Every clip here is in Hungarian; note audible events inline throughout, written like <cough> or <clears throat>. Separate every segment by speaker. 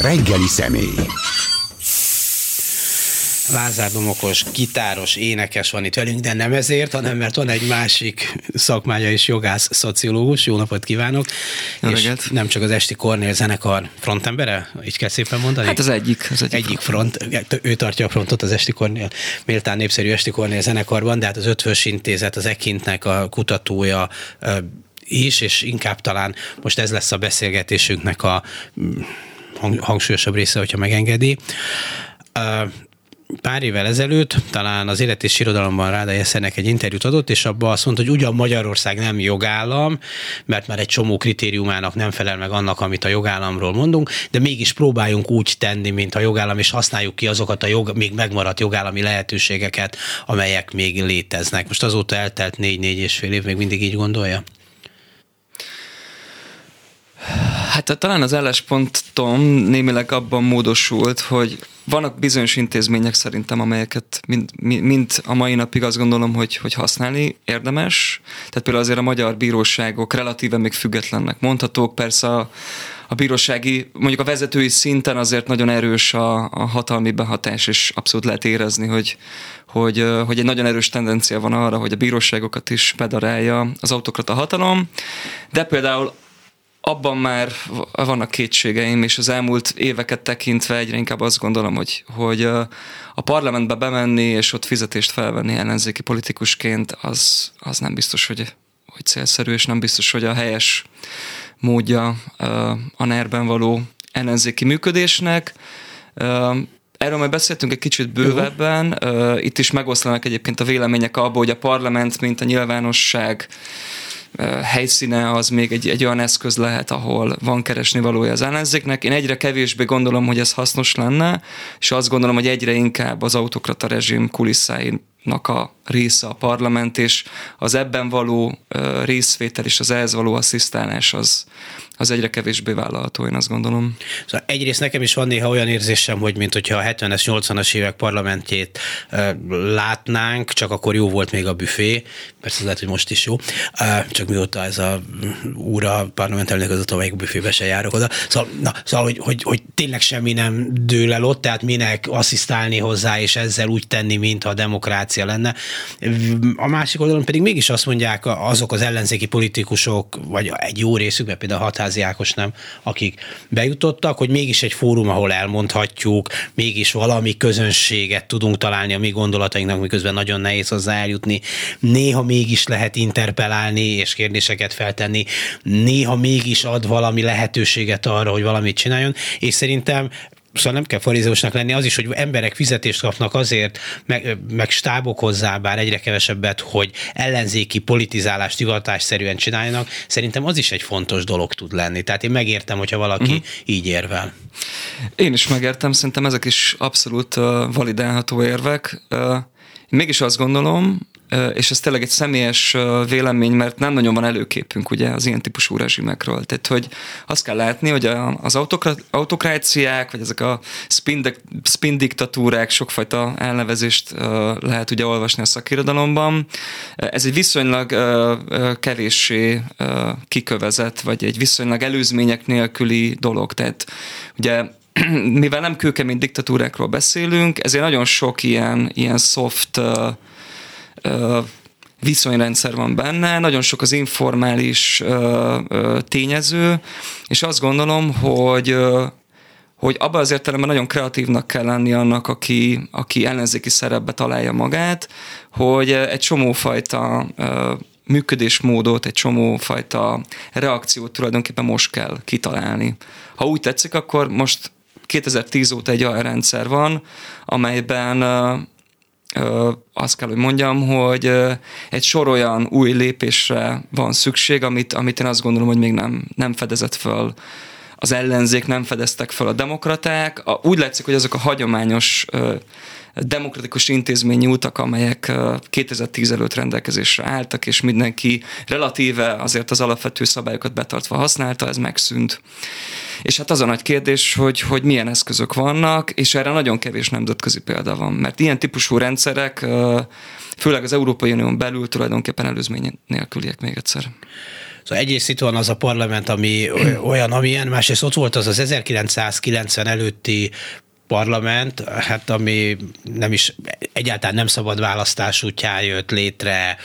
Speaker 1: Reggeli személy.
Speaker 2: Lázár Domokos, gitáros, énekes van itt velünk, de nem ezért, hanem mert van egy másik szakmája is, jogász, szociológus. Jó napot kívánok!
Speaker 3: Jó
Speaker 2: és
Speaker 3: reggelt.
Speaker 2: nem csak az Esti Kornél zenekar frontembere, így kell szépen mondani?
Speaker 3: Hát az egyik. Az egyik,
Speaker 2: egyik front, ő tartja a frontot az Esti Kornél, méltán népszerű Esti Kornél zenekarban, de hát az Ötvös Intézet, az Ekintnek a kutatója is, és inkább talán most ez lesz a beszélgetésünknek a hang- hangsúlyosabb része, hogyha megengedi. Pár évvel ezelőtt talán az élet és irodalomban Ráda Jeszennek egy interjút adott, és abban azt mondta, hogy ugyan Magyarország nem jogállam, mert már egy csomó kritériumának nem felel meg annak, amit a jogállamról mondunk, de mégis próbáljunk úgy tenni, mint a jogállam, és használjuk ki azokat a jog, még megmaradt jogállami lehetőségeket, amelyek még léteznek. Most azóta eltelt négy-négy és fél év, még mindig így gondolja?
Speaker 3: Hát talán az álláspontom némileg abban módosult, hogy vannak bizonyos intézmények szerintem, amelyeket mind, mind a mai napig azt gondolom, hogy, hogy használni érdemes. Tehát például azért a magyar bíróságok relatíve még függetlennek mondhatók. Persze a, a bírósági, mondjuk a vezetői szinten azért nagyon erős a, a hatalmi behatás, és abszolút lehet érezni, hogy, hogy, hogy egy nagyon erős tendencia van arra, hogy a bíróságokat is bedarálja az autokrata hatalom. De például abban már vannak kétségeim, és az elmúlt éveket tekintve egyre inkább azt gondolom, hogy, hogy a parlamentbe bemenni, és ott fizetést felvenni ellenzéki politikusként, az, az nem biztos, hogy, hogy célszerű, és nem biztos, hogy a helyes módja a NER-ben való ellenzéki működésnek. Erről majd beszéltünk egy kicsit bővebben. Itt is megoszlanak egyébként a vélemények abból, hogy a parlament, mint a nyilvánosság helyszíne az még egy, egy olyan eszköz lehet, ahol van keresni valója az ellenzéknek. Én egyre kevésbé gondolom, hogy ez hasznos lenne, és azt gondolom, hogy egyre inkább az autokrata rezsim kulisszáinak a része a parlament, és az ebben való részvétel és az ehhez való asszisztálás az, az egyre kevésbé vállalható, én azt gondolom.
Speaker 2: Szóval egyrészt nekem is van néha olyan érzésem, hogy mint hogyha a 70-es, 80-as évek parlamentjét uh, látnánk, csak akkor jó volt még a büfé, persze lehet, hogy most is jó, uh, csak mióta ez a úr a parlament elnök az amelyik büfébe se járok oda. Szóval, na, szóval hogy, hogy, hogy tényleg semmi nem dől el ott, tehát minek asszisztálni hozzá, és ezzel úgy tenni, mintha a demokrácia lenne. A másik oldalon pedig mégis azt mondják azok az ellenzéki politikusok, vagy egy jó részük, mert például a Hatházi Ákos nem, akik bejutottak, hogy mégis egy fórum, ahol elmondhatjuk, mégis valami közönséget tudunk találni a mi gondolatainknak, miközben nagyon nehéz hozzá eljutni. Néha mégis lehet interpelálni és kérdéseket feltenni, néha mégis ad valami lehetőséget arra, hogy valamit csináljon, és szerintem szóval nem kell farizeusnak lenni, az is, hogy emberek fizetést kapnak azért, meg, meg stábok hozzá, bár egyre kevesebbet, hogy ellenzéki politizálást hivatásszerűen csináljanak, szerintem az is egy fontos dolog tud lenni. Tehát én megértem, hogyha valaki uh-huh. így érvel.
Speaker 3: Én is megértem, szerintem ezek is abszolút uh, validálható érvek. Uh, én mégis azt gondolom, és ez tényleg egy személyes vélemény, mert nem nagyon van előképünk ugye az ilyen típusú rezsimekről. Tehát, hogy azt kell látni, hogy az autokráciák, vagy ezek a spin, spin diktatúrák, sokfajta elnevezést lehet ugye olvasni a szakirodalomban. Ez egy viszonylag kevéssé kikövezett, vagy egy viszonylag előzmények nélküli dolog. Tehát ugye <clears throat> mivel nem kőkemény diktatúrákról beszélünk, ezért nagyon sok ilyen, ilyen soft viszonyrendszer van benne, nagyon sok az informális tényező, és azt gondolom, hogy hogy abban az értelemben nagyon kreatívnak kell lenni annak, aki, aki ellenzéki szerepbe találja magát, hogy egy csomófajta működésmódot, egy csomófajta reakciót tulajdonképpen most kell kitalálni. Ha úgy tetszik, akkor most 2010 óta egy olyan rendszer van, amelyben azt kell, hogy mondjam, hogy egy sor olyan új lépésre van szükség, amit, amit én azt gondolom, hogy még nem, nem fedezett föl az ellenzék, nem fedeztek föl a demokraták. Úgy látszik, hogy azok a hagyományos demokratikus intézményi utak, amelyek 2010 előtt rendelkezésre álltak, és mindenki relatíve azért az alapvető szabályokat betartva használta, ez megszűnt. És hát az a nagy kérdés, hogy, hogy milyen eszközök vannak, és erre nagyon kevés nemzetközi példa van, mert ilyen típusú rendszerek, főleg az Európai Unión belül tulajdonképpen előzmény nélküliek még egyszer.
Speaker 2: Szóval egyrészt itt van az a parlament, ami <clears throat> olyan, amilyen, másrészt ott volt az az 1990 előtti parlament, hát ami nem is egyáltalán nem szabad választás útján jött létre,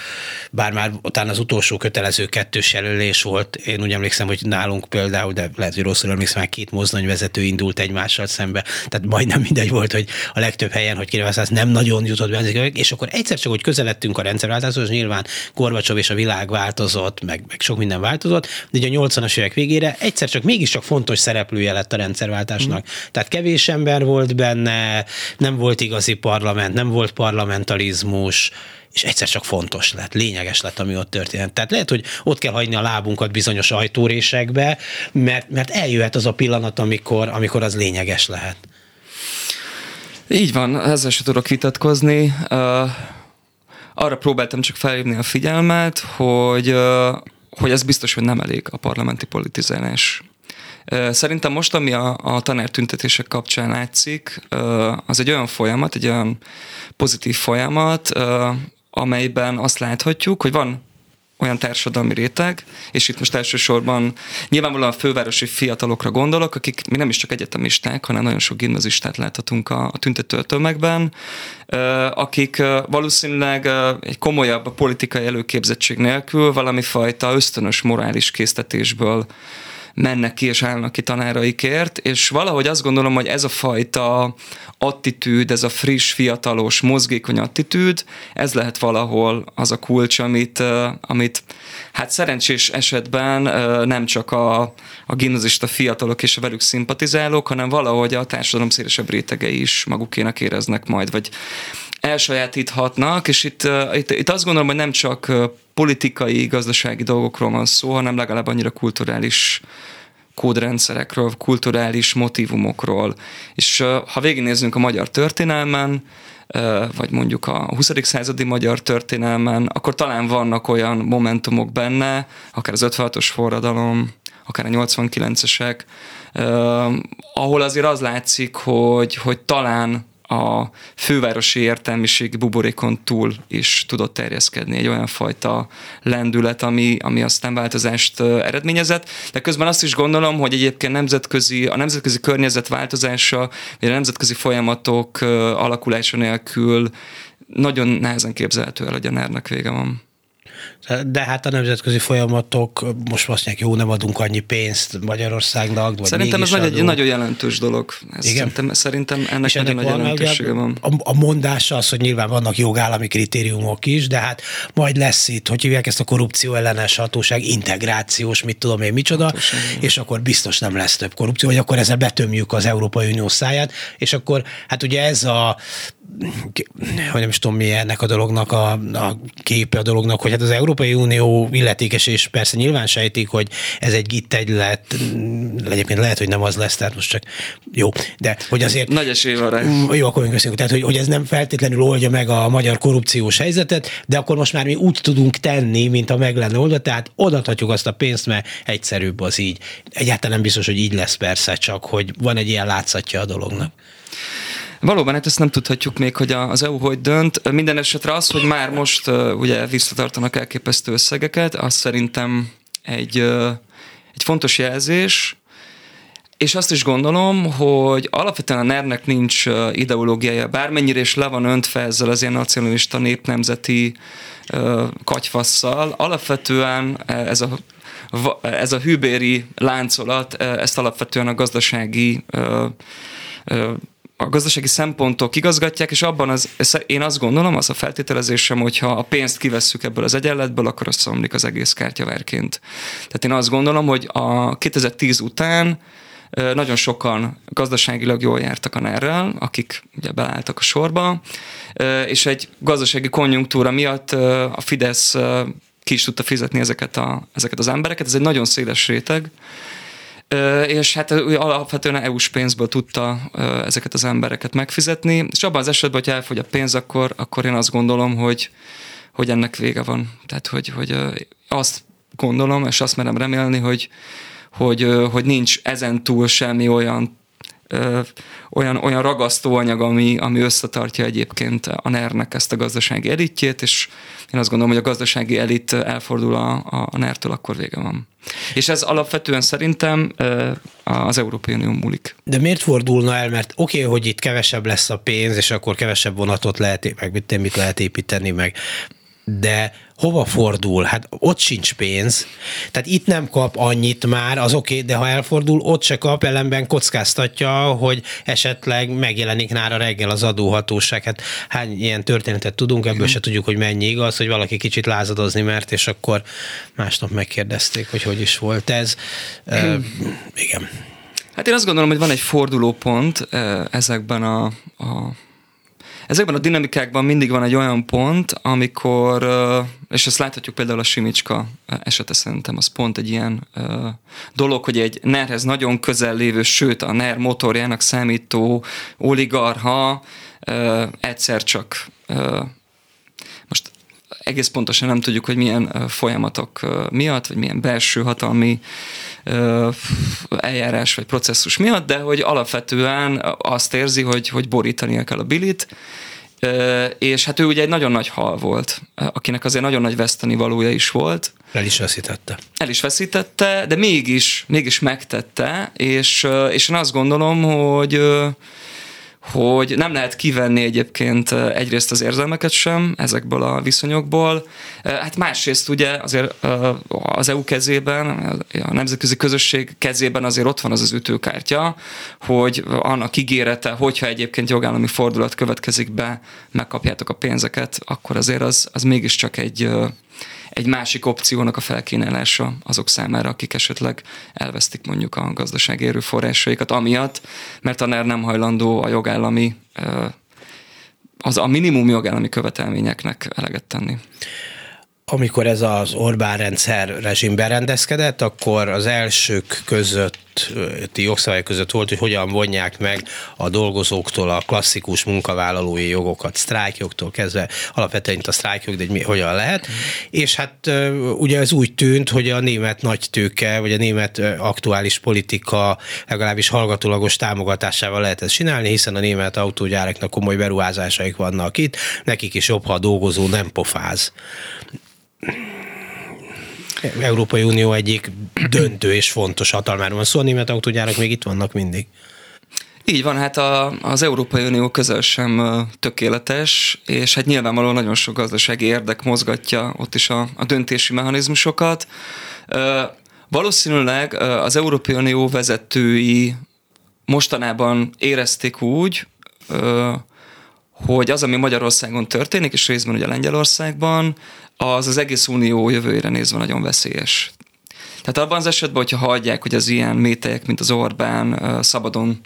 Speaker 2: bár már utána az utolsó kötelező kettős jelölés volt. Én úgy emlékszem, hogy nálunk például, de lehet, hogy rosszul emlékszem, már két mozdonyvezető indult egymással szembe, tehát majdnem mindegy volt, hogy a legtöbb helyen, hogy kinevezés nem nagyon jutott be, és akkor egyszer csak, hogy közeledtünk a rendszerváltáshoz, nyilván Gorbacsov és a világ változott, meg, meg sok minden változott, de ugye a 80-as évek végére egyszer csak mégiscsak fontos szereplője lett a rendszerváltásnak. Mm. Tehát kevés ember volt benne, nem volt igazi parlament, nem volt parlamentalizmus, és egyszer csak fontos lett, lényeges lett, ami ott történt. Tehát lehet, hogy ott kell hagyni a lábunkat bizonyos ajtórésekbe, mert, mert eljöhet az a pillanat, amikor, amikor az lényeges lehet.
Speaker 3: Így van, ezzel sem tudok vitatkozni. Uh, arra próbáltam csak felhívni a figyelmet, hogy, hogy ez biztos, hogy nem elég a parlamenti politizálás Szerintem most, ami a, a tanártüntetések kapcsán látszik, az egy olyan folyamat, egy olyan pozitív folyamat, amelyben azt láthatjuk, hogy van olyan társadalmi réteg, és itt most elsősorban nyilvánvalóan a fővárosi fiatalokra gondolok, akik mi nem is csak egyetemisták, hanem nagyon sok gimnazistát láthatunk a, a tüntető tömegben, akik valószínűleg egy komolyabb politikai előképzettség nélkül valami fajta ösztönös morális késztetésből mennek ki és állnak ki tanáraikért, és valahogy azt gondolom, hogy ez a fajta attitűd, ez a friss, fiatalos, mozgékony attitűd, ez lehet valahol az a kulcs, amit, amit hát szerencsés esetben nem csak a, a gimnazista fiatalok és a velük szimpatizálók, hanem valahogy a társadalom szélesebb rétegei is magukénak éreznek majd, vagy elsajátíthatnak, és itt, itt, itt azt gondolom, hogy nem csak politikai, gazdasági dolgokról van szó, hanem legalább annyira kulturális kódrendszerekről, kulturális motivumokról. És ha végignézzünk a magyar történelmen, vagy mondjuk a 20. századi magyar történelmen, akkor talán vannak olyan momentumok benne, akár az 56-os forradalom, akár a 89-esek, ahol azért az látszik, hogy, hogy talán a fővárosi értelmiségi buborékon túl is tudott terjeszkedni egy olyan fajta lendület, ami, ami aztán változást eredményezett. De közben azt is gondolom, hogy egyébként nemzetközi, a nemzetközi környezet változása, vagy a nemzetközi folyamatok alakulása nélkül nagyon nehezen képzelhető el, hogy a ner vége van.
Speaker 2: De hát a nemzetközi folyamatok most azt mondják, jó, nem adunk annyi pénzt Magyarországnak, vagy
Speaker 3: Szerintem ez nagy, egy nagyon jelentős dolog. Ez Igen. Szerintem, szerintem ennek És nagyon nagy jelentősége van.
Speaker 2: A, a mondás az, hogy nyilván vannak jogállami kritériumok is, de hát majd lesz itt, hogy hívják ezt a korrupció ellenes hatóság, integrációs, mit tudom én, micsoda, Hatóság. és akkor biztos nem lesz több korrupció, vagy akkor ezzel betömjük az Európai Unió száját, és akkor hát ugye ez a hogy nem is tudom mi ennek a dolognak a, a képe a dolognak, hogy hát az Európai Unió illetékes, és persze nyilván sejtik, hogy ez egy git lett, egyébként lehet, hogy nem az lesz, tehát most csak jó, de hogy azért...
Speaker 3: Nagy esély van rá.
Speaker 2: Mm, jó, akkor köszönjük. Tehát, hogy, hogy ez nem feltétlenül oldja meg a magyar korrupciós helyzetet, de akkor most már mi úgy tudunk tenni, mint a meg lenne oldva, tehát odathatjuk azt a pénzt, mert egyszerűbb az így. Egyáltalán nem biztos, hogy így lesz persze, csak hogy van egy ilyen látszatja a dolognak.
Speaker 3: Valóban, hát ezt nem tudhatjuk még, hogy az EU hogy dönt. Minden esetre az, hogy már most ugye visszatartanak elképesztő összegeket, az szerintem egy, egy fontos jelzés, és azt is gondolom, hogy alapvetően a ner nincs ideológiája, bármennyire is le van öntve ezzel az ilyen nacionalista népnemzeti katyfasszal, alapvetően ez a ez a hűbéri láncolat, ezt alapvetően a gazdasági a gazdasági szempontok igazgatják, és abban az, én azt gondolom, az a feltételezésem, hogyha a pénzt kivesszük ebből az egyenletből, akkor azt szomlik az egész kártyaverként. Tehát én azt gondolom, hogy a 2010 után nagyon sokan gazdaságilag jól jártak a nerrel, akik ugye beálltak a sorba, és egy gazdasági konjunktúra miatt a Fidesz ki is tudta fizetni ezeket, a, ezeket az embereket. Ez egy nagyon széles réteg, és hát alapvetően EU-s pénzből tudta ezeket az embereket megfizetni, és abban az esetben, hogy elfogy a pénz, akkor, akkor én azt gondolom, hogy, hogy ennek vége van. Tehát, hogy, hogy azt gondolom, és azt merem remélni, hogy, hogy, hogy nincs ezen túl semmi olyan olyan, olyan ragasztóanyag, ami, ami összetartja egyébként a NER-nek ezt a gazdasági elitjét, és én azt gondolom, hogy a gazdasági elit elfordul a, a NER-től, akkor vége van. És ez alapvetően szerintem az Európai Unió múlik.
Speaker 2: De miért fordulna el? Mert oké, okay, hogy itt kevesebb lesz a pénz, és akkor kevesebb vonatot lehet, meg mit, mit lehet építeni, meg de hova fordul? Hát ott sincs pénz. Tehát itt nem kap annyit már, az oké, okay, de ha elfordul, ott se kap, ellenben kockáztatja, hogy esetleg megjelenik nára reggel az adóhatóság. Hát hány ilyen történetet tudunk, ebből se tudjuk, hogy mennyi igaz, hogy valaki kicsit lázadozni mert, és akkor másnap megkérdezték, hogy hogy is volt ez. Uh, igen.
Speaker 3: Hát én azt gondolom, hogy van egy fordulópont ezekben a, a Ezekben a dinamikákban mindig van egy olyan pont, amikor, és ezt láthatjuk például a Simicska esete szerintem, az pont egy ilyen dolog, hogy egy NER-hez nagyon közel lévő, sőt a NER motorjának számító oligarha egyszer csak most egész pontosan nem tudjuk, hogy milyen folyamatok miatt, vagy milyen belső hatalmi eljárás vagy processzus miatt, de hogy alapvetően azt érzi, hogy, hogy borítania kell a bilit, és hát ő ugye egy nagyon nagy hal volt, akinek azért nagyon nagy veszteni valója is volt.
Speaker 2: El is veszítette.
Speaker 3: El is veszítette, de mégis, mégis megtette, és, és én azt gondolom, hogy hogy nem lehet kivenni egyébként egyrészt az érzelmeket sem ezekből a viszonyokból. Hát másrészt ugye azért az EU kezében, a nemzetközi közösség kezében azért ott van az az ütőkártya, hogy annak ígérete, hogyha egyébként jogállami fordulat következik be, megkapjátok a pénzeket, akkor azért az, az mégiscsak egy egy másik opciónak a felkínálása azok számára, akik esetleg elvesztik mondjuk a gazdasági erőforrásaikat, amiatt, mert a NER nem hajlandó a jogállami az a minimum jogállami követelményeknek eleget tenni
Speaker 2: amikor ez az Orbán rendszer rezsim berendezkedett, akkor az elsők közötti jogszabályok között volt, hogy hogyan vonják meg a dolgozóktól a klasszikus munkavállalói jogokat, sztrájkjogtól kezdve, alapvetően itt a sztrájkjog, de mi, hogyan lehet. És hát ugye ez úgy tűnt, hogy a német nagy tőke, vagy a német aktuális politika legalábbis hallgatólagos támogatásával lehet ezt csinálni, hiszen a német autógyáraknak komoly beruházásaik vannak itt, nekik is jobb, ha a dolgozó nem pofáz. Európai Unió egyik döntő és fontos hatalmáról van szó, a német autógyárak még itt vannak mindig.
Speaker 3: Így van, hát a, az Európai Unió közel sem tökéletes, és hát nyilvánvalóan nagyon sok gazdasági érdek mozgatja ott is a, a döntési mechanizmusokat. Valószínűleg az Európai Unió vezetői mostanában érezték úgy, hogy az, ami Magyarországon történik, és részben ugye Lengyelországban, az az egész unió jövőjére nézve nagyon veszélyes. Tehát abban az esetben, hogyha hagyják, hogy az ilyen mételyek, mint az Orbán szabadon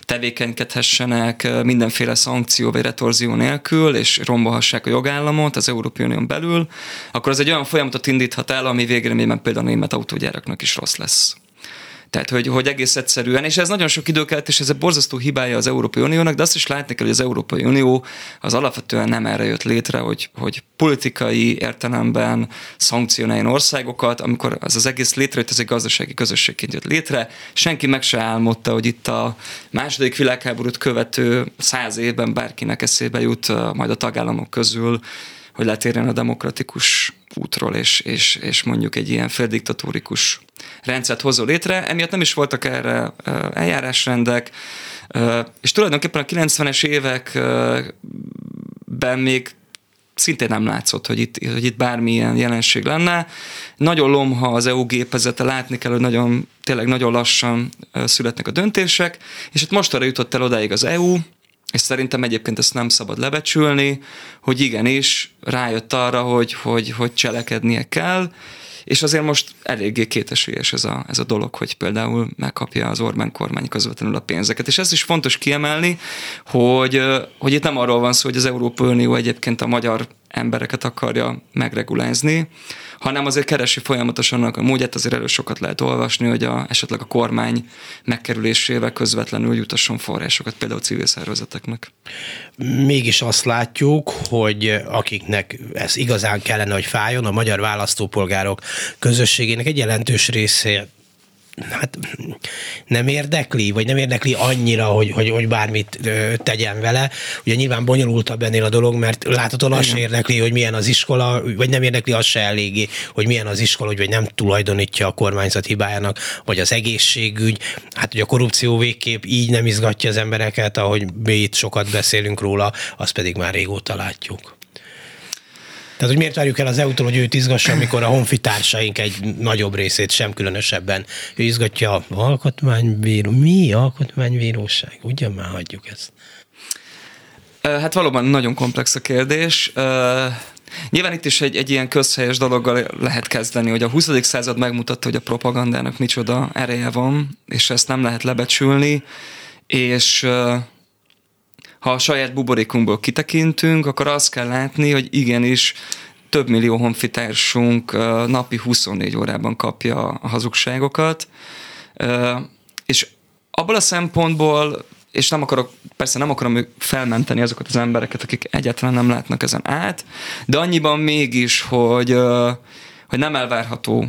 Speaker 3: tevékenykedhessenek mindenféle szankció vagy retorzió nélkül, és rombolhassák a jogállamot az Európai Unión belül, akkor az egy olyan folyamatot indíthat el, ami végeredményben például a német autógyáraknak is rossz lesz. Tehát, hogy, hogy egész egyszerűen, és ez nagyon sok idő kellett, és ez a borzasztó hibája az Európai Uniónak, de azt is látni kell, hogy az Európai Unió az alapvetően nem erre jött létre, hogy, hogy politikai értelemben szankcionáljon országokat, amikor az az egész létrejött, ez egy gazdasági közösségként jött létre. Senki meg se álmodta, hogy itt a második világháborút követő száz évben bárkinek eszébe jut majd a tagállamok közül, hogy letérjen a demokratikus útról, és, és, és mondjuk egy ilyen féldiktatórikus rendszert hozó létre. Emiatt nem is voltak erre eljárásrendek, és tulajdonképpen a 90-es években még szintén nem látszott, hogy itt, hogy itt bármilyen jelenség lenne. Nagyon lomha az EU gépezete, látni kell, hogy nagyon, tényleg nagyon lassan születnek a döntések, és itt most arra jutott el odáig az EU, és szerintem egyébként ezt nem szabad lebecsülni, hogy igenis rájött arra, hogy, hogy, hogy cselekednie kell, és azért most eléggé kétesélyes ez a, ez a dolog, hogy például megkapja az Orbán kormány közvetlenül a pénzeket. És ez is fontos kiemelni, hogy, hogy itt nem arról van szó, hogy az Európai Unió egyébként a magyar embereket akarja megregulázni, hanem azért keresi folyamatosan a módját, azért elő sokat lehet olvasni, hogy a, esetleg a kormány megkerülésével közvetlenül jutasson forrásokat, például civil szervezeteknek.
Speaker 2: Mégis azt látjuk, hogy akiknek ez igazán kellene, hogy fájjon, a magyar választópolgárok közösségének egy jelentős része hát nem érdekli, vagy nem érdekli annyira, hogy, hogy, hogy bármit tegyen vele. Ugye nyilván bonyolultabb ennél a dolog, mert láthatóan az érdekli, hogy milyen az iskola, vagy nem érdekli az se eléggé, hogy milyen az iskola, hogy nem tulajdonítja a kormányzat hibájának, vagy az egészségügy. Hát hogy a korrupció végképp így nem izgatja az embereket, ahogy mi itt sokat beszélünk róla, azt pedig már régóta látjuk. Tehát, hogy miért várjuk el az EU-tól, hogy őt izgassa, amikor a honfitársaink egy nagyobb részét sem különösebben. Ő izgatja a alkotmánybíró. Mi alkotmánybíróság? Ugyan már hagyjuk ezt.
Speaker 3: Hát valóban nagyon komplex a kérdés. Nyilván itt is egy, egy ilyen közhelyes dologgal lehet kezdeni, hogy a 20. század megmutatta, hogy a propagandának micsoda ereje van, és ezt nem lehet lebecsülni, és ha a saját buborékunkból kitekintünk, akkor azt kell látni, hogy igenis több millió honfitársunk napi 24 órában kapja a hazugságokat, és abból a szempontból és nem akarok, persze nem akarom felmenteni azokat az embereket, akik egyáltalán nem látnak ezen át, de annyiban mégis, hogy, hogy nem elvárható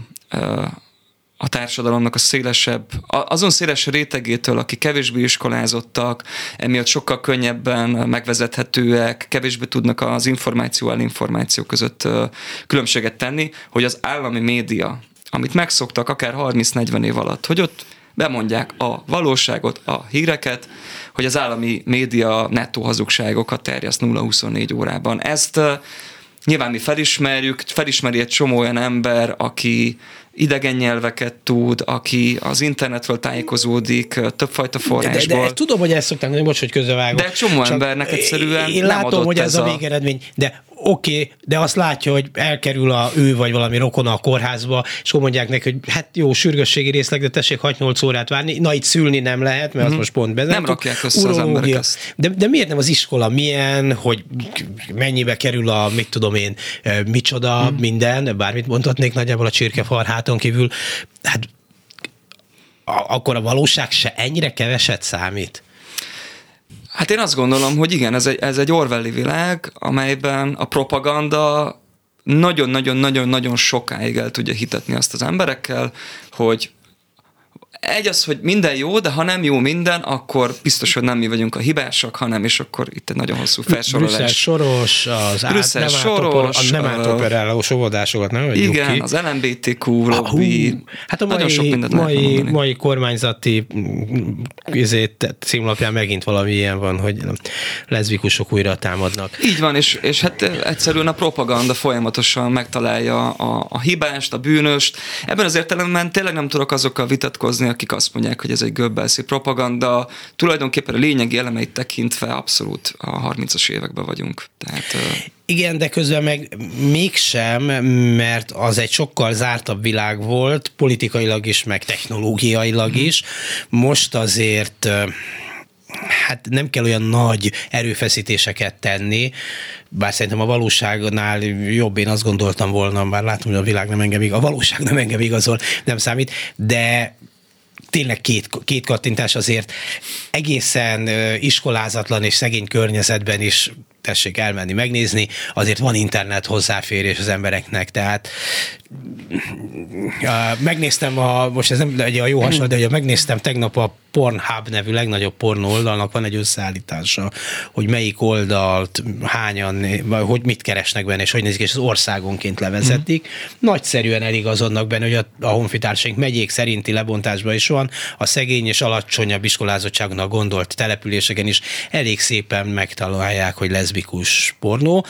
Speaker 3: a társadalomnak a szélesebb, azon széles rétegétől, aki kevésbé iskolázottak, emiatt sokkal könnyebben megvezethetőek, kevésbé tudnak az információ információ között különbséget tenni, hogy az állami média, amit megszoktak akár 30-40 év alatt, hogy ott bemondják a valóságot, a híreket, hogy az állami média nettó hazugságokat terjeszt 0-24 órában. Ezt nyilván mi felismerjük, felismeri egy csomó olyan ember, aki idegen nyelveket tud, aki az internetről tájékozódik, többfajta forrásból.
Speaker 2: De, de, de tudom, hogy ezt szoktam mondani, bocs, hogy közövágok.
Speaker 3: De csomó embernek egyszerűen Én
Speaker 2: nem látom, hogy ez, ez a végeredmény, de oké, okay, de azt látja, hogy elkerül a ő vagy valami rokona a kórházba, és akkor mondják neki, hogy hát jó, sürgősségi részleg, de tessék 6-8 órát várni. Na, itt szülni nem lehet, mert mm-hmm. az mhm. most pont bezártuk.
Speaker 3: Nem rakják össze az emberek ezt.
Speaker 2: De, de miért nem az iskola milyen, hogy mennyibe kerül a, mit tudom én, micsoda, mm. minden, bármit mondhatnék nagyjából a csirkefarháton kívül. Hát akkor a valóság se ennyire keveset számít?
Speaker 3: Hát én azt gondolom, hogy igen, ez egy, ez egy Orwelli világ, amelyben a propaganda nagyon-nagyon-nagyon-nagyon sokáig el tudja hitetni azt az emberekkel, hogy egy az, hogy minden jó, de ha nem jó minden, akkor biztos, hogy nem mi vagyunk a hibásak, hanem, és akkor itt egy nagyon hosszú felsorolás.
Speaker 2: Brüsszel soros, az
Speaker 3: Brüsszel át, nem soros,
Speaker 2: a nem átoperáló óvodásokat, nem
Speaker 3: Igen, ki. az LMBTQ lobby.
Speaker 2: Hát a mai, sok mindent mai, mai kormányzati izét, címlapján megint valami ilyen van, hogy leszbikusok újra támadnak.
Speaker 3: Így van, és, és hát egyszerűen a propaganda folyamatosan megtalálja a, a hibást, a bűnöst. Ebben az értelemben tényleg nem tudok azokkal vitatkozni, akik azt mondják, hogy ez egy göbbelszi propaganda. Tulajdonképpen a lényegi elemeit tekintve abszolút a 30-as években vagyunk. Tehát,
Speaker 2: igen, de közben meg mégsem, mert az egy sokkal zártabb világ volt, politikailag is, meg technológiailag is. Most azért hát nem kell olyan nagy erőfeszítéseket tenni, bár szerintem a valóságnál jobb, én azt gondoltam volna, bár látom, hogy a világ nem engem, a valóság nem engem igazol, nem számít, de tényleg két, két kattintás azért egészen iskolázatlan és szegény környezetben is tessék elmenni, megnézni, azért van internet hozzáférés az embereknek, tehát megnéztem a, most ez nem egy a jó hasonló, de megnéztem tegnap a Pornhub nevű legnagyobb pornó oldalnak van egy összeállítása, hogy melyik oldalt hányan, vagy hogy mit keresnek benne, és hogy nézik, és az országonként levezetik. Mm. Nagyszerűen eligazodnak benne, hogy a, a honfitársaink megyék szerinti lebontásban is van, a szegény és alacsonyabb iskolázottságnak gondolt településeken is elég szépen megtalálják, hogy leszbikus pornó,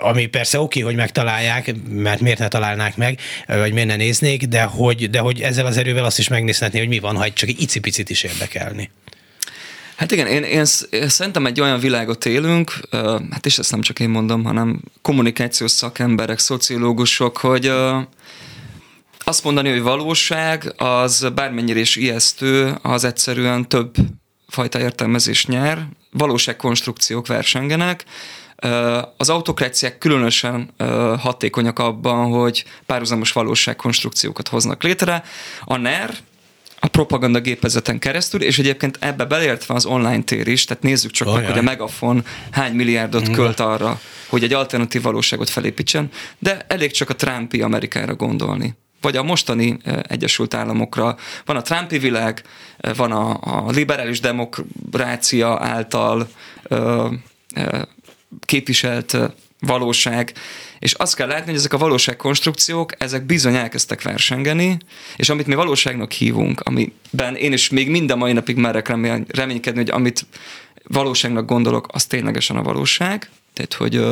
Speaker 2: ami persze oké, hogy megtalálják, mert miért ne találnák meg, vagy miért ne néznék, de hogy, de hogy ezzel az erővel azt is megnézhetné, hogy mi van, ha csak egy icipicit is érdekelni.
Speaker 3: Hát igen, én, én szerintem egy olyan világot élünk, hát és ezt nem csak én mondom, hanem kommunikációs szakemberek, szociológusok, hogy azt mondani, hogy valóság, az bármennyire is ijesztő, az egyszerűen több fajta értelmezés nyer, valóságkonstrukciók versengenek, az autokráciák különösen hatékonyak abban, hogy párhuzamos valóságkonstrukciókat hoznak létre. A NER, a propaganda gépezeten keresztül, és egyébként ebbe beleértve az online tér is, tehát nézzük csak meg, hogy a Megafon hány milliárdot mm. költ arra, hogy egy alternatív valóságot felépítsen, de elég csak a Trumpi Amerikára gondolni. Vagy a mostani Egyesült Államokra. Van a Trumpi világ, van a, a liberális demokrácia által ö, ö, képviselt valóság, és azt kell látni, hogy ezek a valóságkonstrukciók, ezek bizony elkezdtek versengeni, és amit mi valóságnak hívunk, amiben én is még minden mai napig merek reménykedni, hogy amit valóságnak gondolok, az ténylegesen a valóság, tehát hogy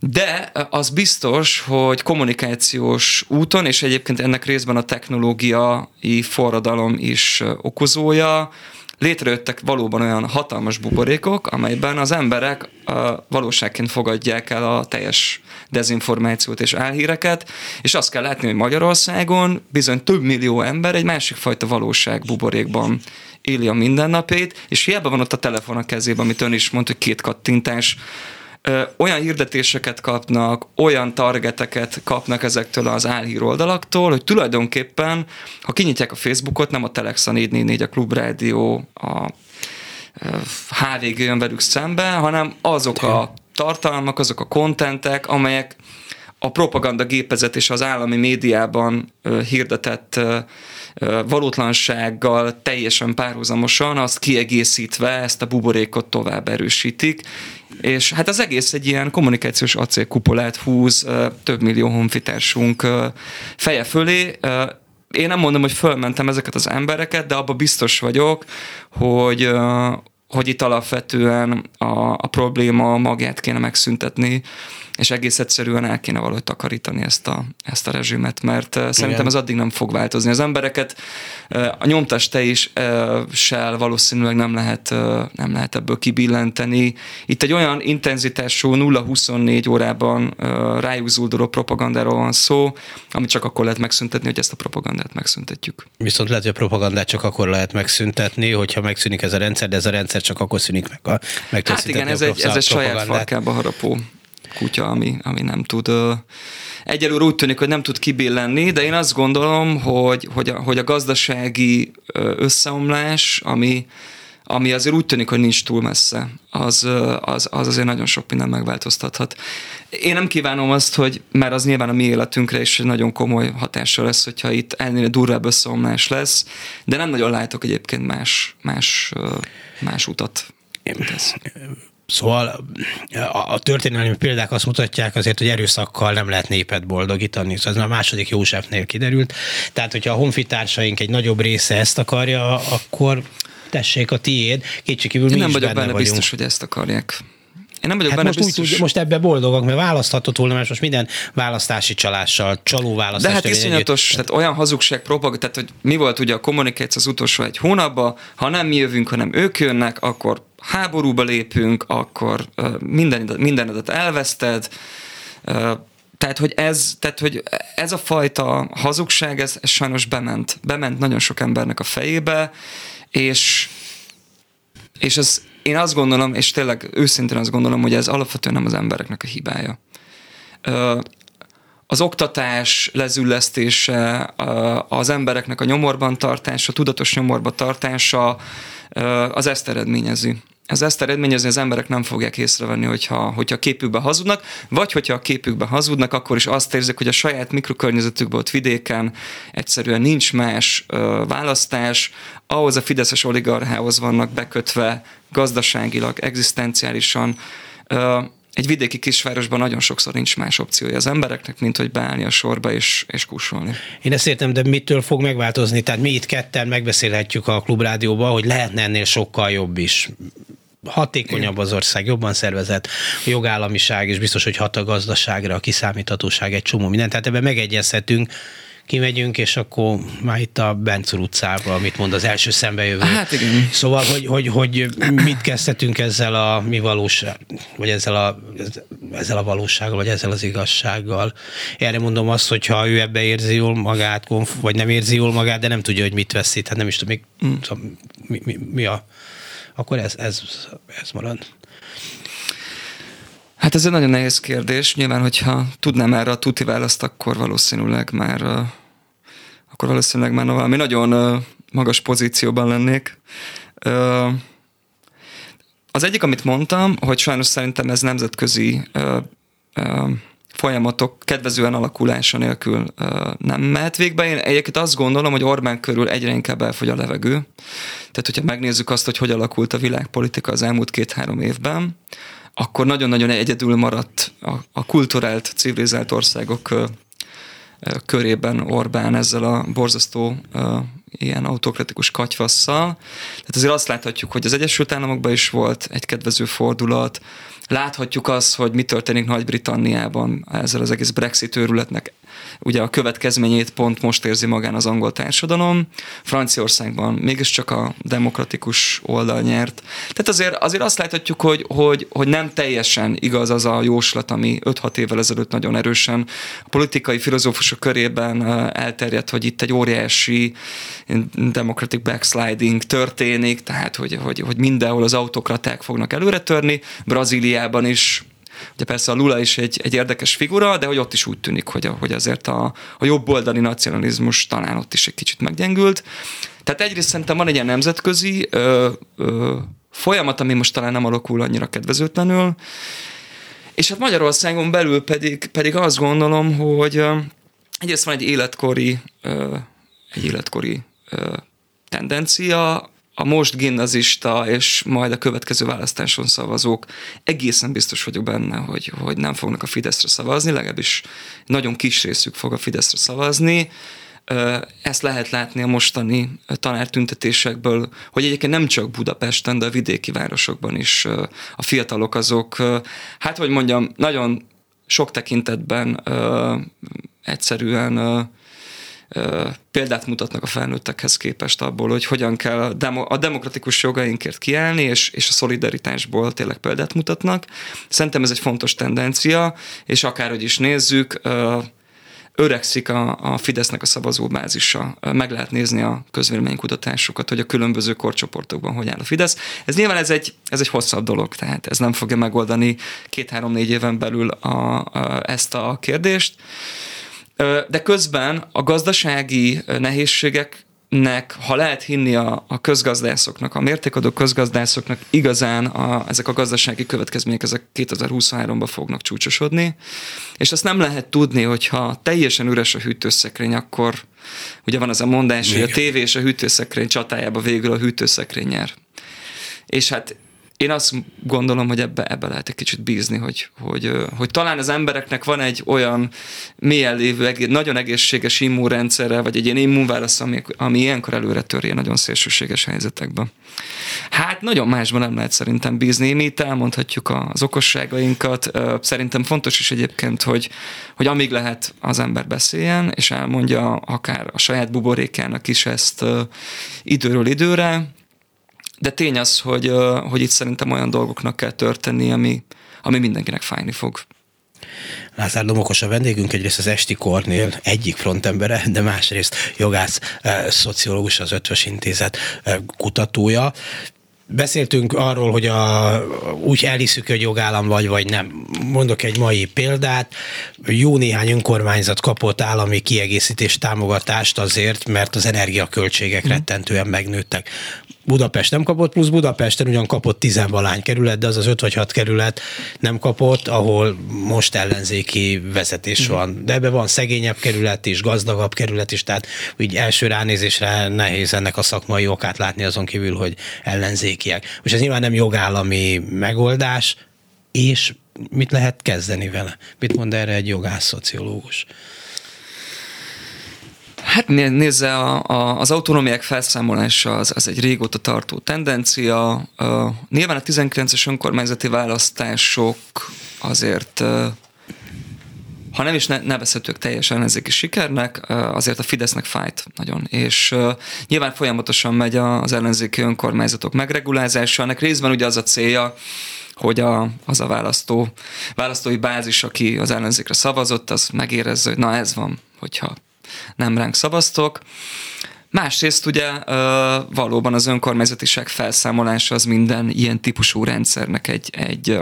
Speaker 3: de az biztos, hogy kommunikációs úton, és egyébként ennek részben a technológiai forradalom is okozója, létrejöttek valóban olyan hatalmas buborékok, amelyben az emberek valóságként fogadják el a teljes dezinformációt és álhíreket, és azt kell látni, hogy Magyarországon bizony több millió ember egy másik fajta valóság buborékban éli a mindennapét, és hiába van ott a telefon a kezében, amit ön is mondta, hogy két kattintás, olyan hirdetéseket kapnak, olyan targeteket kapnak ezektől az álhír oldalaktól, hogy tulajdonképpen, ha kinyitják a Facebookot, nem a Telex, a 444, a Klubrádió, a HVG jön velük szembe, hanem azok a tartalmak, azok a kontentek, amelyek a propaganda gépezet és az állami médiában hirdetett valótlansággal teljesen párhuzamosan, azt kiegészítve ezt a buborékot tovább erősítik, és hát az egész egy ilyen kommunikációs acélkupolát húz több millió honfitársunk feje fölé, én nem mondom, hogy fölmentem ezeket az embereket, de abba biztos vagyok, hogy, hogy itt alapvetően a, a probléma magját kéne megszüntetni, és egész egyszerűen el kéne valahogy takarítani ezt a, ezt a rezsimet, mert Igen. szerintem ez addig nem fog változni. Az embereket a nyomtas te is se valószínűleg nem lehet, nem lehet ebből kibillenteni. Itt egy olyan intenzitású 0-24 órában rájuk zulduló propagandáról van szó, amit csak akkor lehet megszüntetni, hogy ezt a propagandát megszüntetjük.
Speaker 2: Viszont lehet, hogy a propagandát csak akkor lehet megszüntetni, hogyha megszűnik ez a rendszer, de ez a rendszer csak akkor szűnik meg a
Speaker 3: Hát igen, ez egy, ez egy saját farkába harapó kutya, ami, ami nem tud egyelőre úgy tűnik, hogy nem tud kibillenni, de én azt gondolom, hogy, hogy, a, hogy a gazdasági összeomlás, ami, ami azért úgy tűnik, hogy nincs túl messze, az, az, az azért nagyon sok minden megváltoztathat. Én nem kívánom azt, hogy, mert az nyilván a mi életünkre is nagyon komoly hatással lesz, hogyha itt ennél durvább összeomlás lesz, de nem nagyon látok egyébként más, más, más utat. Ez.
Speaker 2: Szóval a történelmi példák azt mutatják azért, hogy erőszakkal nem lehet népet boldogítani. Szóval ez már a második Józsefnél kiderült. Tehát, hogyha a honfitársaink egy nagyobb része ezt akarja, akkor tessék a tiéd. Kétségkívül
Speaker 3: mi nem vagyok benne, benne biztos, hogy ezt akarják. Én nem vagyok hát
Speaker 2: benne most, biztos... úgy, most ebben boldogak, mert választhatott volna, mert most minden választási csalással, csaló választás.
Speaker 3: De hát iszonyatos, tehát olyan hazugság, propag, tehát hogy mi volt ugye a kommunikáció az utolsó egy hónapban, ha nem mi jövünk, hanem ők jönnek, akkor háborúba lépünk, akkor minden, mindenedet elveszted, tehát, hogy ez, tehát, hogy ez a fajta hazugság, ez, ez sajnos bement. Bement nagyon sok embernek a fejébe, és, és ez, én azt gondolom, és tényleg őszintén azt gondolom, hogy ez alapvetően nem az embereknek a hibája. Az oktatás lezüllesztése, az embereknek a nyomorban tartása, tudatos nyomorban tartása, az ezt eredményezi ez ezt eredményezi, az emberek nem fogják észrevenni, hogyha, hogyha a képükbe hazudnak, vagy hogyha a képükbe hazudnak, akkor is azt érzik, hogy a saját mikrokörnyezetükben ott vidéken egyszerűen nincs más ö, választás, ahhoz a fideszes oligarchához vannak bekötve gazdaságilag, egzisztenciálisan. Ö, egy vidéki kisvárosban nagyon sokszor nincs más opciója az embereknek, mint hogy beállni a sorba és, és kussolni.
Speaker 2: Én ezt értem, de mitől fog megváltozni? Tehát mi itt ketten megbeszélhetjük a klubrádióban, hogy lehetne ennél sokkal jobb is hatékonyabb az ország, jobban szervezett, a jogállamiság, és biztos, hogy hat a gazdaságra, a kiszámíthatóság, egy csomó minden. Tehát ebben megegyezhetünk, kimegyünk, és akkor már itt a Bencur utcában, amit mond az első szembejövő.
Speaker 3: Hát igen.
Speaker 2: Szóval, hogy, hogy, hogy mit kezdhetünk ezzel a mi valóság, vagy ezzel a, ezzel a valósággal, vagy ezzel az igazsággal. Erre mondom azt, hogy ha ő ebbe érzi jól magát, vagy nem érzi jól magát, de nem tudja, hogy mit veszít, hát nem is tudom, mi, mi, mi, mi a akkor ez, ez, ez marad.
Speaker 3: Ez egy nagyon nehéz kérdés. Nyilván, hogyha tudnám erre a tuti választ, akkor valószínűleg már akkor valószínűleg már valami nagyon magas pozícióban lennék. Az egyik, amit mondtam, hogy sajnos szerintem ez nemzetközi folyamatok kedvezően alakulása nélkül nem mehet végbe. Én egyébként azt gondolom, hogy Orbán körül egyre inkább elfogy a levegő. Tehát, hogyha megnézzük azt, hogy hogy alakult a világpolitika az elmúlt két-három évben, akkor nagyon-nagyon egyedül maradt a, a kulturált, civilizált országok körében Orbán ezzel a borzasztó ilyen autokratikus katyvasszal. Tehát azért azt láthatjuk, hogy az Egyesült Államokban is volt egy kedvező fordulat, láthatjuk azt, hogy mi történik Nagy-Britanniában ezzel az egész Brexit őrületnek ugye a következményét pont most érzi magán az angol társadalom. Franciaországban mégiscsak a demokratikus oldal nyert. Tehát azért, azért azt láthatjuk, hogy, hogy, hogy nem teljesen igaz az a jóslat, ami 5-6 évvel ezelőtt nagyon erősen a politikai filozófusok körében elterjedt, hogy itt egy óriási democratic backsliding történik, tehát hogy, hogy, hogy mindenhol az autokraták fognak előre törni. Brazíliában is Ugye persze a Lula is egy, egy érdekes figura, de hogy ott is úgy tűnik, hogy, hogy azért a, a jobboldali nacionalizmus talán ott is egy kicsit meggyengült. Tehát egyrészt szerintem van egy ilyen nemzetközi ö, ö, folyamat, ami most talán nem alakul annyira kedvezőtlenül, és hát Magyarországon belül pedig, pedig azt gondolom, hogy egyrészt van egy életkori, egy életkori tendencia, a most gimnazista és majd a következő választáson szavazók egészen biztos vagyok benne, hogy, hogy nem fognak a Fideszre szavazni, legalábbis nagyon kis részük fog a Fideszre szavazni. Ezt lehet látni a mostani tanártüntetésekből, hogy egyébként nem csak Budapesten, de a vidéki városokban is a fiatalok azok, hát hogy mondjam, nagyon sok tekintetben egyszerűen példát mutatnak a felnőttekhez képest abból, hogy hogyan kell a, demo, a demokratikus jogainkért kiállni, és, és a szolidaritásból tényleg példát mutatnak. Szerintem ez egy fontos tendencia, és akárhogy is nézzük, öregszik a, a Fidesznek a szavazóbázisa. Meg lehet nézni a közvéleménykutatásokat, hogy a különböző korcsoportokban hogy áll a Fidesz. Ez nyilván ez egy, ez egy hosszabb dolog, tehát ez nem fogja megoldani két-három-négy éven belül a, a, ezt a kérdést. De közben a gazdasági nehézségek nek, ha lehet hinni a, a közgazdászoknak, a mértékadó közgazdászoknak, igazán a, ezek a gazdasági következmények ezek 2023-ban fognak csúcsosodni, és azt nem lehet tudni, hogyha teljesen üres a hűtőszekrény, akkor ugye van az a mondás, Még. hogy a tévé és a hűtőszekrény csatájába végül a hűtőszekrény nyer. És hát én azt gondolom, hogy ebbe, ebbe lehet egy kicsit bízni, hogy, hogy, hogy talán az embereknek van egy olyan mélyen lévő, nagyon egészséges immunrendszerre, vagy egy ilyen immunválasz, ami, ami ilyenkor előre törje nagyon szélsőséges helyzetekben. Hát nagyon másban nem lehet szerintem bízni. Mi itt elmondhatjuk az okosságainkat. Szerintem fontos is egyébként, hogy, hogy amíg lehet az ember beszéljen, és elmondja akár a saját buborékának is ezt időről időre, de tény az, hogy, hogy itt szerintem olyan dolgoknak kell történni, ami, ami mindenkinek fájni fog.
Speaker 2: Lázár Domokos a vendégünk, egyrészt az Esti Kornél egyik frontembere, de másrészt jogász, szociológus, az Ötvös Intézet kutatója. Beszéltünk arról, hogy a, úgy elhiszük, hogy jogállam vagy, vagy nem. Mondok egy mai példát. Jó néhány önkormányzat kapott állami kiegészítés támogatást azért, mert az energiaköltségek mm. rettentően megnőttek. Budapest nem kapott, plusz Budapesten ugyan kapott tizenvalány kerület, de az az öt vagy hat kerület nem kapott, ahol most ellenzéki vezetés mm. van. De ebben van szegényebb kerület is, gazdagabb kerület is, tehát úgy első ránézésre nehéz ennek a szakmai okát látni azon kívül, hogy ellenzékiek. Most ez nyilván nem jogállami megoldás, és mit lehet kezdeni vele? Mit mond erre egy jogász szociológus?
Speaker 3: Hát nézze, a, a, az autonómiák felszámolása az, az egy régóta tartó tendencia. Uh, nyilván a 19-es önkormányzati választások azért ha nem is ne, nevezhetők teljesen ellenzéki sikernek, azért a Fidesznek fájt nagyon. És nyilván folyamatosan megy az ellenzéki önkormányzatok megregulázása. Ennek részben ugye az a célja, hogy a, az a választó, választói bázis, aki az ellenzékre szavazott, az megérezze, hogy na ez van, hogyha nem ránk szavaztok. Másrészt ugye valóban az önkormányzatiság felszámolása az minden ilyen típusú rendszernek egy, egy,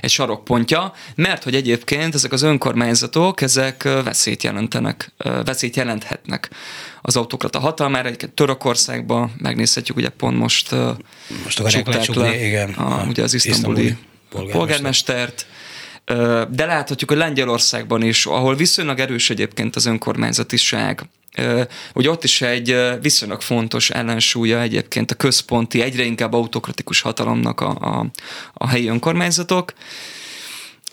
Speaker 3: egy sarokpontja, mert hogy egyébként ezek az önkormányzatok, ezek veszélyt jelentenek, veszélyt jelenthetnek az autokrata hatalmára. Egyébként Törökországban megnézhetjük, ugye pont most,
Speaker 2: most csukták
Speaker 3: le igen, a, ugye az isztambuli polgármestert, de láthatjuk, hogy Lengyelországban is, ahol viszonylag erős egyébként az önkormányzatiság, hogy ott is egy viszonylag fontos ellensúlya egyébként a központi, egyre inkább autokratikus hatalomnak a, a, a helyi önkormányzatok.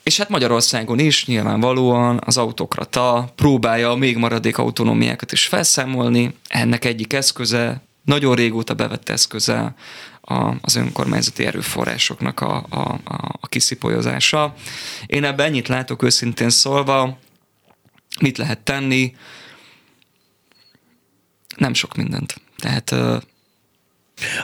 Speaker 3: És hát Magyarországon is nyilvánvalóan az autokrata próbálja a még maradék autonómiákat is felszámolni. Ennek egyik eszköze, nagyon régóta bevett eszköze a, az önkormányzati erőforrásoknak a, a, a, a kiszipolyozása. Én ebben ennyit látok őszintén szólva, mit lehet tenni, nem sok mindent. Tehát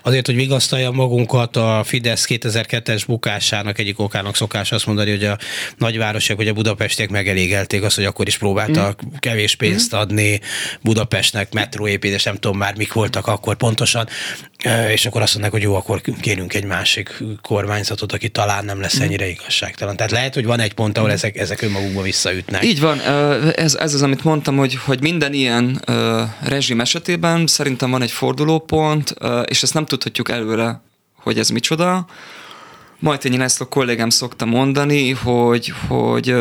Speaker 2: Azért, hogy vigasztalja magunkat, a Fidesz 2002-es bukásának egyik okának szokás azt mondani, hogy a nagyvárosok, hogy a budapestiek megelégelték azt, hogy akkor is próbáltak mm. kevés pénzt mm. adni Budapestnek, metróépítés, nem tudom már mik voltak akkor pontosan, és akkor azt mondják, hogy jó, akkor kérünk egy másik kormányzatot, aki talán nem lesz mm. ennyire igazságtalan. Tehát lehet, hogy van egy pont, ahol mm. ezek, ezek önmagukba visszaütnek.
Speaker 3: Így van, ez, ez az, amit mondtam, hogy, hogy minden ilyen rezsim esetében szerintem van egy fordulópont, és és ezt nem tudhatjuk előre, hogy ez micsoda. Majtényi László kollégám szokta mondani, hogy, hogy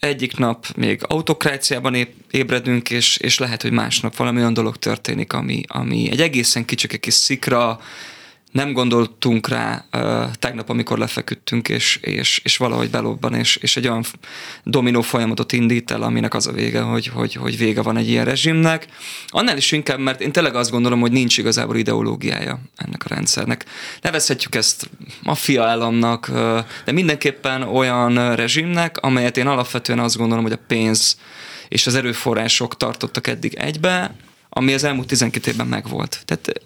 Speaker 3: egyik nap még autokráciában ébredünk, és, és lehet, hogy másnap valami olyan dolog történik, ami, ami egy egészen kicsike kis szikra, nem gondoltunk rá uh, tegnap, amikor lefeküdtünk, és, és, és valahogy belobban, és, és egy olyan dominó folyamatot indít el, aminek az a vége, hogy, hogy, hogy vége van egy ilyen rezsimnek. Annál is inkább, mert én tényleg azt gondolom, hogy nincs igazából ideológiája ennek a rendszernek. Nevezhetjük ezt maffia államnak, uh, de mindenképpen olyan rezsimnek, amelyet én alapvetően azt gondolom, hogy a pénz és az erőforrások tartottak eddig egybe, ami az elmúlt 12 évben megvolt. Tehát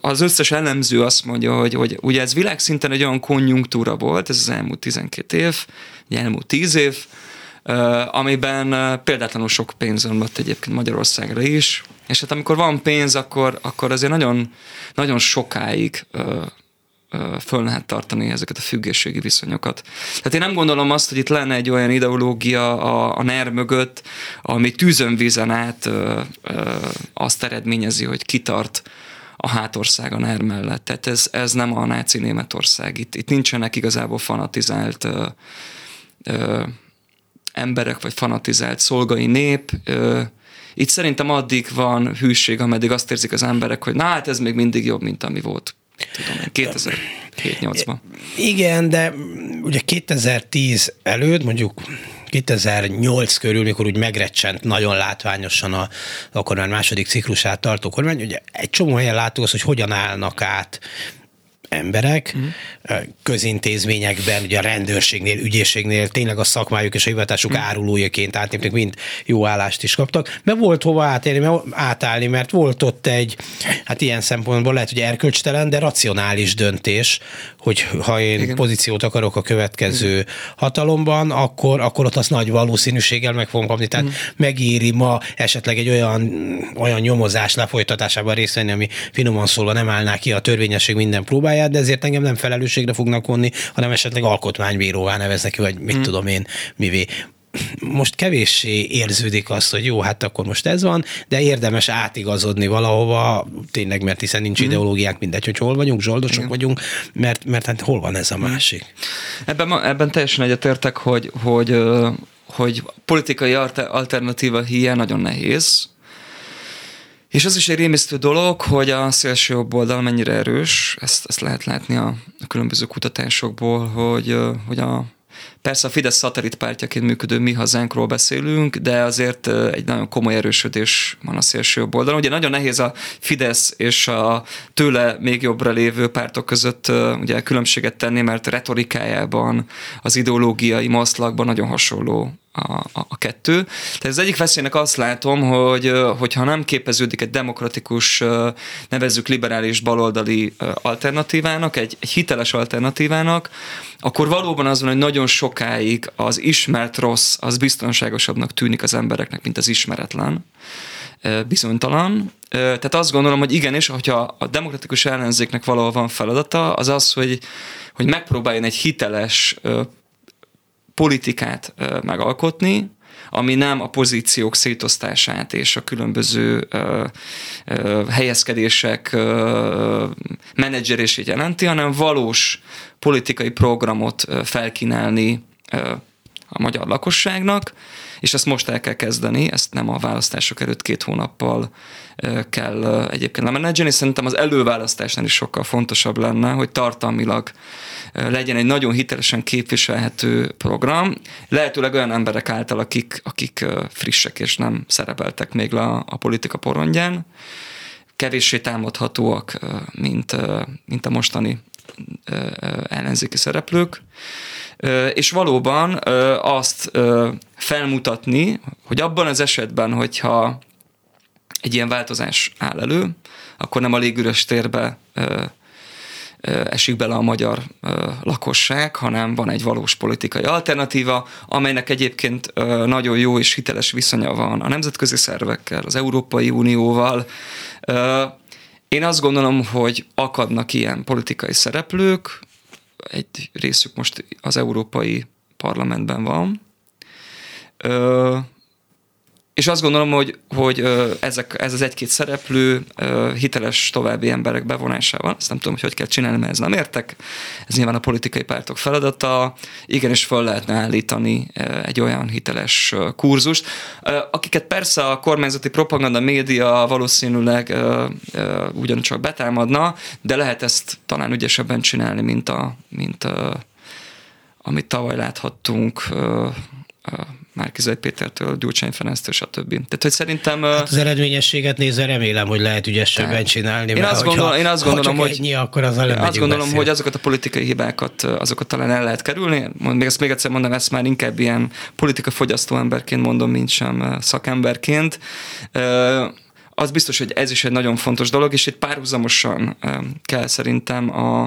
Speaker 3: az összes elemző azt mondja, hogy, hogy ugye ez világszinten egy olyan konjunktúra volt, ez az elmúlt 12 év, elmúlt 10 év, amiben példátlanul sok pénz ömlött egyébként Magyarországra is, és hát amikor van pénz, akkor, akkor azért nagyon, nagyon sokáig föl lehet tartani ezeket a függőségi viszonyokat. Tehát én nem gondolom azt, hogy itt lenne egy olyan ideológia a, a NER mögött, ami tűzön vízen át ö, ö, azt eredményezi, hogy kitart a hátország a NER mellett. Tehát ez, ez nem a náci Németország. Itt, itt nincsenek igazából fanatizált ö, ö, emberek, vagy fanatizált szolgai nép. Ö, itt szerintem addig van hűség, ameddig azt érzik az emberek, hogy na hát ez még mindig jobb, mint ami volt tudom 2007-8-ban.
Speaker 2: Igen, de ugye 2010 előtt, mondjuk 2008 körül, mikor úgy megrecsent nagyon látványosan a, akkor már második ciklusát tartó kormány, ugye egy csomó helyen láttuk azt, hogy hogyan állnak át emberek mm. közintézményekben, ugye a rendőrségnél, ügyészségnél tényleg a szakmájuk és a hivatásuk mm. árulójaként átépnek, mind jó állást is kaptak, mert volt hova átélni, átállni, mert volt ott egy, hát ilyen szempontból lehet, hogy erkölcstelen, de racionális döntés, hogy ha én Igen. pozíciót akarok a következő Igen. hatalomban, akkor, akkor ott azt nagy valószínűséggel meg fogom kapni. Tehát mm. megéri ma esetleg egy olyan, olyan nyomozás lefolytatásában részt venni, ami finoman szólva nem állná ki a törvényesség minden próbája, munkáját, de ezért engem nem felelősségre fognak vonni, hanem esetleg alkotmánybíróvá neveznek vagy mit hmm. tudom én, mivé most kevéssé érződik az, hogy jó, hát akkor most ez van, de érdemes átigazodni valahova, tényleg, mert hiszen nincs mm. ideológiánk, mindegy, hogy hol vagyunk, zsoldosok Igen. vagyunk, mert, mert hát hol van ez a mhm. másik?
Speaker 3: Ebben, ebben teljesen egyetértek, hogy, hogy, hogy politikai alternatíva hiány nagyon nehéz, és az is egy rémisztő dolog, hogy a szélső jobb oldal mennyire erős, ezt, ezt lehet látni a, a különböző kutatásokból, hogy, hogy a Persze a Fidesz szatellitpártjaként működő mi hazánkról beszélünk, de azért egy nagyon komoly erősödés van a szélső oldalon. Ugye nagyon nehéz a Fidesz és a tőle még jobbra lévő pártok között ugye különbséget tenni, mert retorikájában, az ideológiai maszlakban nagyon hasonló a, a, a kettő. Tehát az egyik veszélynek azt látom, hogy hogyha nem képeződik egy demokratikus, nevezzük liberális baloldali alternatívának, egy, egy hiteles alternatívának, akkor valóban az van, hogy nagyon sokáig az ismert rossz, az biztonságosabbnak tűnik az embereknek, mint az ismeretlen bizonytalan. Tehát azt gondolom, hogy igenis, hogyha a demokratikus ellenzéknek valahol van feladata, az az, hogy, hogy megpróbáljon egy hiteles politikát megalkotni, ami nem a pozíciók szétosztását és a különböző ö, ö, helyezkedések ö, menedzserését jelenti, hanem valós politikai programot felkínálni a magyar lakosságnak, és ezt most el kell kezdeni, ezt nem a választások előtt két hónappal kell egyébként lemenedzselni. Szerintem az előválasztásnál is sokkal fontosabb lenne, hogy tartalmilag legyen egy nagyon hitelesen képviselhető program, lehetőleg olyan emberek által, akik, akik frissek és nem szerepeltek még le a, a politika porondján, kevéssé támadhatóak, mint, mint a mostani ellenzéki szereplők, és valóban azt felmutatni, hogy abban az esetben, hogyha egy ilyen változás áll elő, akkor nem a légüres térbe esik bele a magyar lakosság, hanem van egy valós politikai alternatíva, amelynek egyébként nagyon jó és hiteles viszonya van a nemzetközi szervekkel, az Európai Unióval. Én azt gondolom, hogy akadnak ilyen politikai szereplők, egy részük most az Európai Parlamentben van, és azt gondolom, hogy, hogy ezek, ez az egy-két szereplő hiteles további emberek bevonásával, ezt nem tudom, hogy hogy kell csinálni, mert ez nem értek, ez nyilván a politikai pártok feladata, igenis fel lehetne állítani egy olyan hiteles kurzust, akiket persze a kormányzati propaganda média valószínűleg ugyancsak betámadna, de lehet ezt talán ügyesebben csinálni, mint, a, mint a, amit tavaly láthattunk Márkizai Pétertől, Gyurcsány Ferenctől, stb. Tehát, hogy szerintem... Hát
Speaker 2: az eredményességet nézve remélem, hogy lehet ügyesebben csinálni.
Speaker 3: Én azt, gondol, én azt gondolom, hogy,
Speaker 2: ennyi, akkor az
Speaker 3: én azt gondolom, beszél. hogy azokat a politikai hibákat, azokat talán el lehet kerülni. Még ezt még egyszer mondom, ezt már inkább ilyen politika fogyasztó emberként mondom, mint sem szakemberként az biztos, hogy ez is egy nagyon fontos dolog, és itt párhuzamosan kell szerintem a,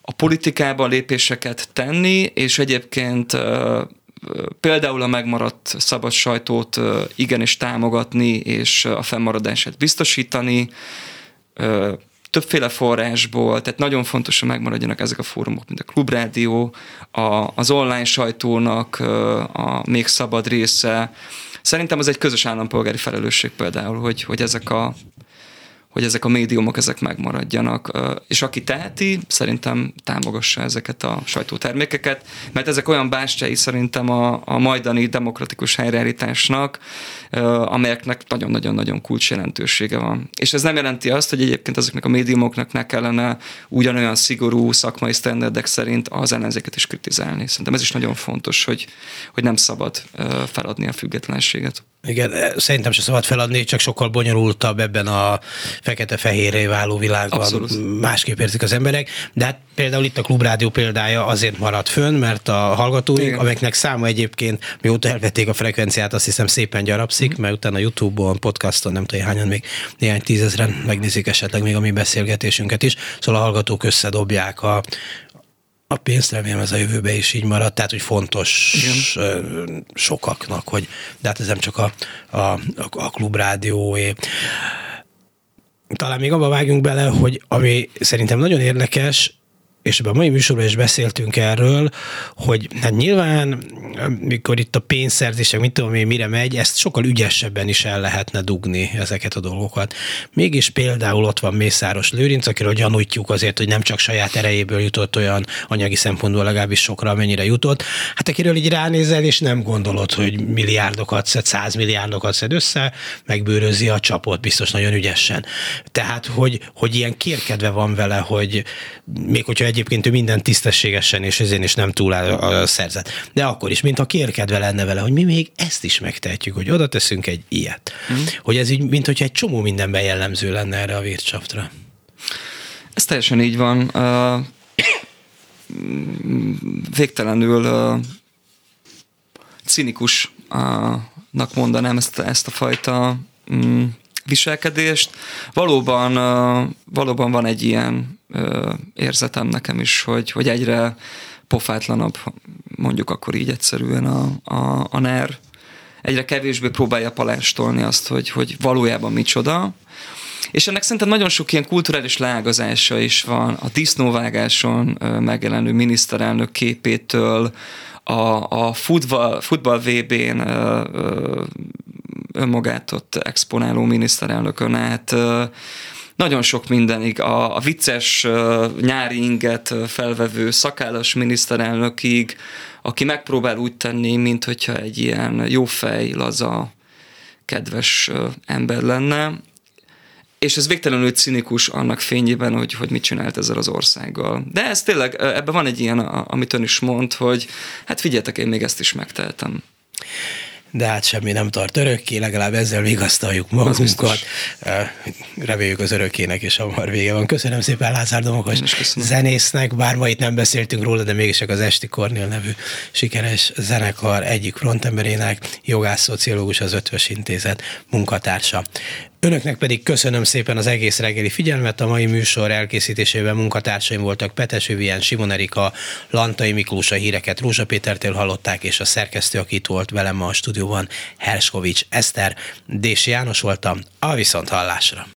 Speaker 3: a politikába lépéseket tenni, és egyébként például a megmaradt szabad sajtót igenis támogatni és a fennmaradását biztosítani, többféle forrásból, tehát nagyon fontos, hogy megmaradjanak ezek a fórumok, mint a Klubrádió, a, az online sajtónak a még szabad része. Szerintem az egy közös állampolgári felelősség például, hogy, hogy ezek a hogy ezek a médiumok ezek megmaradjanak. És aki teheti, szerintem támogassa ezeket a sajtótermékeket, mert ezek olyan bástyái szerintem a, a majdani demokratikus helyreállításnak, amelyeknek nagyon-nagyon-nagyon kulcs jelentősége van. És ez nem jelenti azt, hogy egyébként ezeknek a médiumoknak ne kellene ugyanolyan szigorú szakmai sztenderdek szerint az ellenzéket is kritizálni. Szerintem ez is nagyon fontos, hogy, hogy nem szabad feladni a függetlenséget.
Speaker 2: Igen, eh, szerintem se szabad feladni, csak sokkal bonyolultabb ebben a fekete-fehérré váló világban. Abszolút. Másképp érzik az emberek, de hát például itt a Klubrádió példája azért maradt fönn, mert a hallgatóink, Igen. amelyeknek száma egyébként, mióta elvették a frekvenciát, azt hiszem szépen gyarapszik, mm. mert utána a YouTube-on, podcaston, nem tudom, hányan még néhány tízezren megnézik esetleg még a mi beszélgetésünket is, szóval a hallgatók összedobják a, a pénzt remélem ez a jövőben is így marad, tehát hogy fontos Igen. sokaknak, hogy de hát ez nem csak a, a, a klubrádióé. Talán még abba vágjunk bele, hogy ami szerintem nagyon érdekes, és ebben a mai műsorban is beszéltünk erről, hogy hát nyilván, mikor itt a pénzszerzések, mit tudom én, mire megy, ezt sokkal ügyesebben is el lehetne dugni ezeket a dolgokat. Mégis például ott van Mészáros Lőrinc, akiről gyanújtjuk azért, hogy nem csak saját erejéből jutott olyan anyagi szempontból legalábbis sokra, amennyire jutott. Hát akiről így ránézel, és nem gondolod, hogy milliárdokat szed, százmilliárdokat szed össze, megbőrözi a csapot, biztos nagyon ügyesen. Tehát, hogy, hogy ilyen kérkedve van vele, hogy még hogyha egy egyébként ő minden tisztességesen és ezért is nem túl áll a szerzet. De akkor is, mintha kérkedve lenne vele, hogy mi még ezt is megtehetjük, hogy oda teszünk egy ilyet. Mm. Hogy ez így, mint hogyha egy csomó mindenben jellemző lenne erre a Wirtschaftra.
Speaker 3: Ez teljesen így van. Uh, végtelenül uh, cinikusnak mondanám ezt, ezt a fajta um, viselkedést. Valóban, valóban van egy ilyen érzetem nekem is, hogy, hogy egyre pofátlanabb, mondjuk akkor így egyszerűen a, a, a NER, egyre kevésbé próbálja palástolni azt, hogy, hogy valójában micsoda. És ennek szerintem nagyon sok ilyen kulturális leágazása is van. A disznóvágáson megjelenő miniszterelnök képétől, a, a futball, futball VB-n önmagát ott exponáló miniszterelnökön át nagyon sok mindenig, a, a vicces nyári inget felvevő szakállas miniszterelnökig, aki megpróbál úgy tenni, mint hogyha egy ilyen jófej, laza, kedves ember lenne, és ez végtelenül cinikus annak fényében, hogy, hogy mit csinált ezzel az országgal. De ez tényleg, ebben van egy ilyen, amit ön is mond, hogy hát figyeljetek, én még ezt is megteltem
Speaker 2: de hát semmi nem tart örökké, legalább ezzel vigasztaljuk magunkat. Reméljük az örökének is hamar vége van. Köszönöm szépen Lázár Domokos zenésznek, bár ma itt nem beszéltünk róla, de mégis az Esti Kornél nevű sikeres zenekar egyik frontemberének, jogász, szociológus, az Ötvös Intézet munkatársa. Önöknek pedig köszönöm szépen az egész reggeli figyelmet. A mai műsor elkészítésében munkatársaim voltak Petes Vivien, Simon Erika, Lantai Miklós, a híreket Rózsa Pétertől hallották, és a szerkesztő, aki itt volt velem ma a stúdióban, Herskovics Eszter, Dési János voltam, a viszont hallásra.